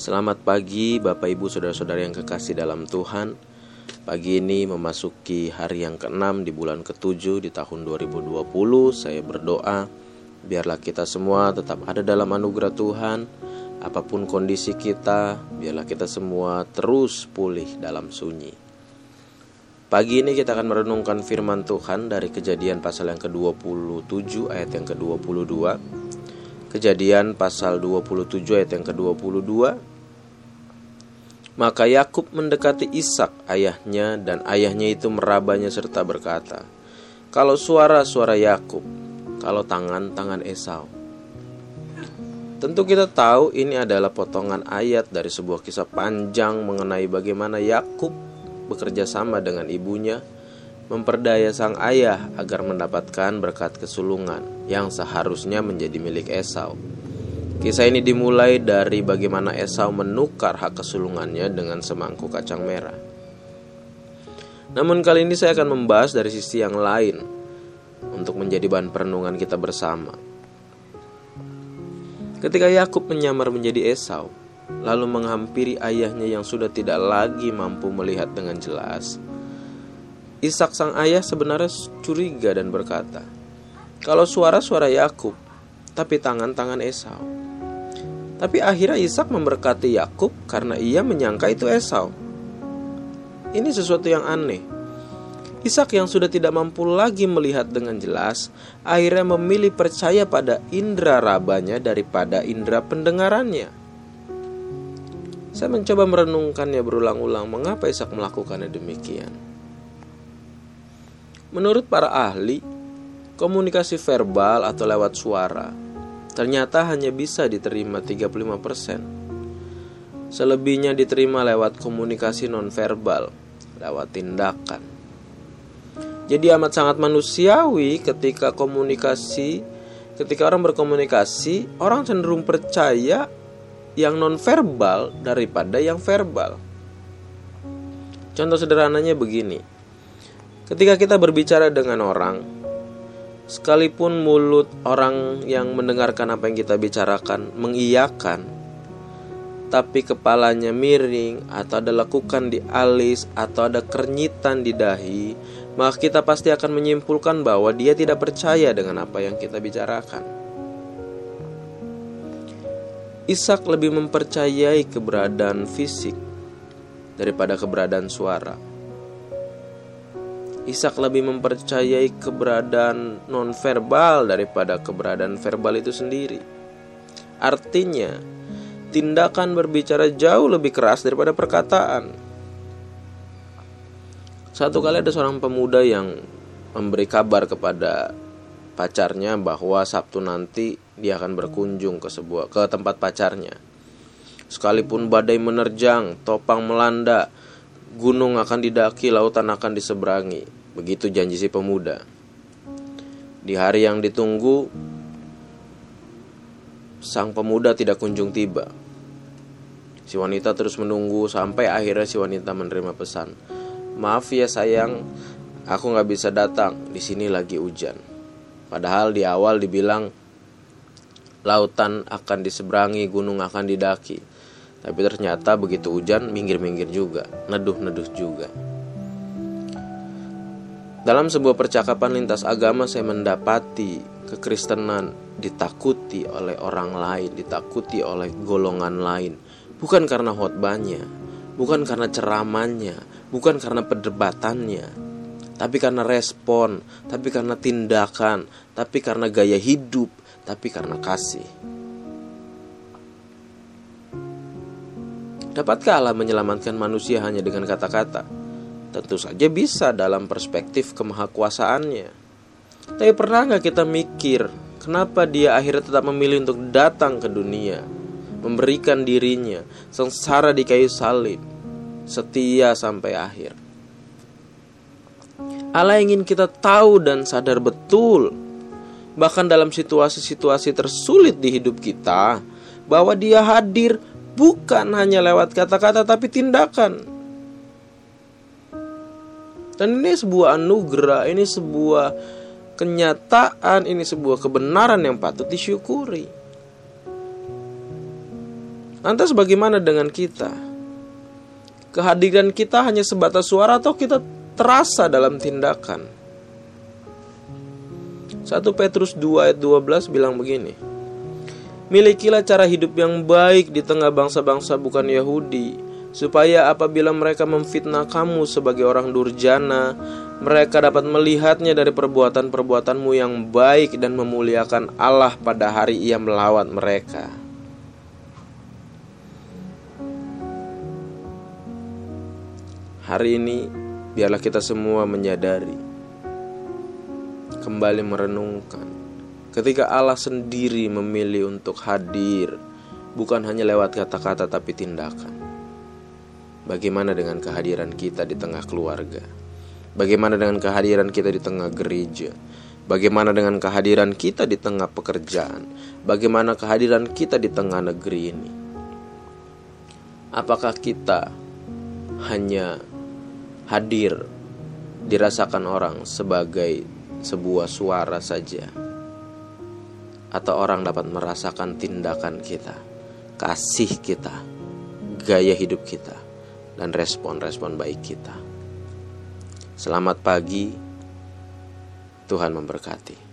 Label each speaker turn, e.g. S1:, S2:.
S1: Selamat pagi Bapak Ibu Saudara-saudara yang kekasih dalam Tuhan. Pagi ini memasuki hari yang ke-6 di bulan ke-7 di tahun 2020 Saya berdoa biarlah kita semua tetap ada dalam anugerah Tuhan. Apa pun kondisi kita, biarlah kita semua terus pulih dalam sunyi. Pagi ini kita akan merenungkan firman Tuhan dari kejadian pasal yang ke-27 ayat yang ke-22 Kejadian pasal 27 ayat yang ke-22 maka Yakub mendekati Ishak ayahnya dan ayahnya itu merabanya serta berkata, "Kalau suara-suara Yakub, kalau tangan-tangan Esau." Tentu kita tahu ini adalah potongan ayat dari sebuah kisah panjang mengenai bagaimana Yakub bekerja sama dengan ibunya memperdaya sang ayah agar mendapatkan berkat kesulungan yang seharusnya menjadi milik Esau. Kisah ini dimulai dari bagaimana Esau menukar hak kesulungannya dengan semangkuk kacang merah. Namun kali ini saya akan membahas dari sisi yang lain untuk menjadi bahan perenungan kita bersama. Ketika Yakub menyamar menjadi Esau, lalu menghampiri ayahnya yang sudah tidak lagi mampu melihat dengan jelas, Ishak sang ayah sebenarnya curiga dan berkata, "Kalau suara-suara Yakub, tapi tangan-tangan Esau." Tapi akhirnya Ishak memberkati Yakub karena ia menyangka itu Esau. Ini sesuatu yang aneh. Ishak yang sudah tidak mampu lagi melihat dengan jelas, akhirnya memilih percaya pada indera rabanya daripada indera pendengarannya. Saya mencoba merenungkannya berulang-ulang mengapa Ishak melakukannya demikian. Menurut para ahli, komunikasi verbal atau lewat suara ternyata hanya bisa diterima 35%. Selebihnya diterima lewat komunikasi nonverbal, lewat tindakan. Jadi amat sangat manusiawi ketika komunikasi, ketika orang berkomunikasi, orang cenderung percaya yang nonverbal daripada yang verbal. Contoh sederhananya begini. Ketika kita berbicara dengan orang, Sekalipun mulut orang yang mendengarkan apa yang kita bicarakan mengiyakan, tapi kepalanya miring atau ada lekukan di alis atau ada kernyitan di dahi, maka kita pasti akan menyimpulkan bahwa dia tidak percaya dengan apa yang kita bicarakan. Ishak lebih mempercayai keberadaan fisik daripada keberadaan suara. Ishak lebih mempercayai keberadaan nonverbal daripada keberadaan verbal itu sendiri. Artinya, tindakan berbicara jauh lebih keras daripada perkataan. Satu kali ada seorang pemuda yang memberi kabar kepada pacarnya bahwa Sabtu nanti dia akan berkunjung ke sebuah ke tempat pacarnya. Sekalipun badai menerjang, topang melanda, gunung akan didaki, lautan akan diseberangi. Begitu janji si pemuda. Di hari yang ditunggu, sang pemuda tidak kunjung tiba. Si wanita terus menunggu sampai akhirnya si wanita menerima pesan. Maaf ya sayang, aku nggak bisa datang. Di sini lagi hujan. Padahal di awal dibilang lautan akan diseberangi, gunung akan didaki. Tapi ternyata begitu hujan minggir-minggir juga, neduh-neduh juga. Dalam sebuah percakapan lintas agama saya mendapati kekristenan ditakuti oleh orang lain, ditakuti oleh golongan lain, bukan karena khotbahnya, bukan karena ceramahnya, bukan karena perdebatannya, tapi karena respon, tapi karena tindakan, tapi karena gaya hidup, tapi karena kasih. Dapatkah Allah menyelamatkan manusia hanya dengan kata-kata? Tentu saja bisa dalam perspektif kemahakuasaannya. Tapi pernah nggak kita mikir kenapa dia akhirnya tetap memilih untuk datang ke dunia, memberikan dirinya, sengsara di kayu salib, setia sampai akhir. Allah ingin kita tahu dan sadar betul, bahkan dalam situasi-situasi tersulit di hidup kita, bahwa Dia hadir bukan hanya lewat kata-kata tapi tindakan. Dan ini sebuah anugerah, ini sebuah kenyataan, ini sebuah kebenaran yang patut disyukuri. Lantas bagaimana dengan kita? Kehadiran kita hanya sebatas suara atau kita terasa dalam tindakan? 1 Petrus 2 ayat 12 bilang begini. Milikilah cara hidup yang baik di tengah bangsa-bangsa bukan Yahudi, supaya apabila mereka memfitnah kamu sebagai orang durjana, mereka dapat melihatnya dari perbuatan-perbuatanmu yang baik dan memuliakan Allah pada hari ia melawat mereka. Hari ini, biarlah kita semua menyadari, kembali merenungkan, ketika Allah sendiri memilih untuk hadir, bukan hanya lewat kata-kata, tapi tindakan. Bagaimana dengan kehadiran kita di tengah keluarga? Bagaimana dengan kehadiran kita di tengah gereja? Bagaimana dengan kehadiran kita di tengah pekerjaan? Bagaimana kehadiran kita di tengah negeri ini? Apakah kita hanya hadir dirasakan orang sebagai sebuah suara saja, atau orang dapat merasakan tindakan kita, kasih kita, gaya hidup kita, dan respon-respon baik kita. Selamat pagi, Tuhan memberkati.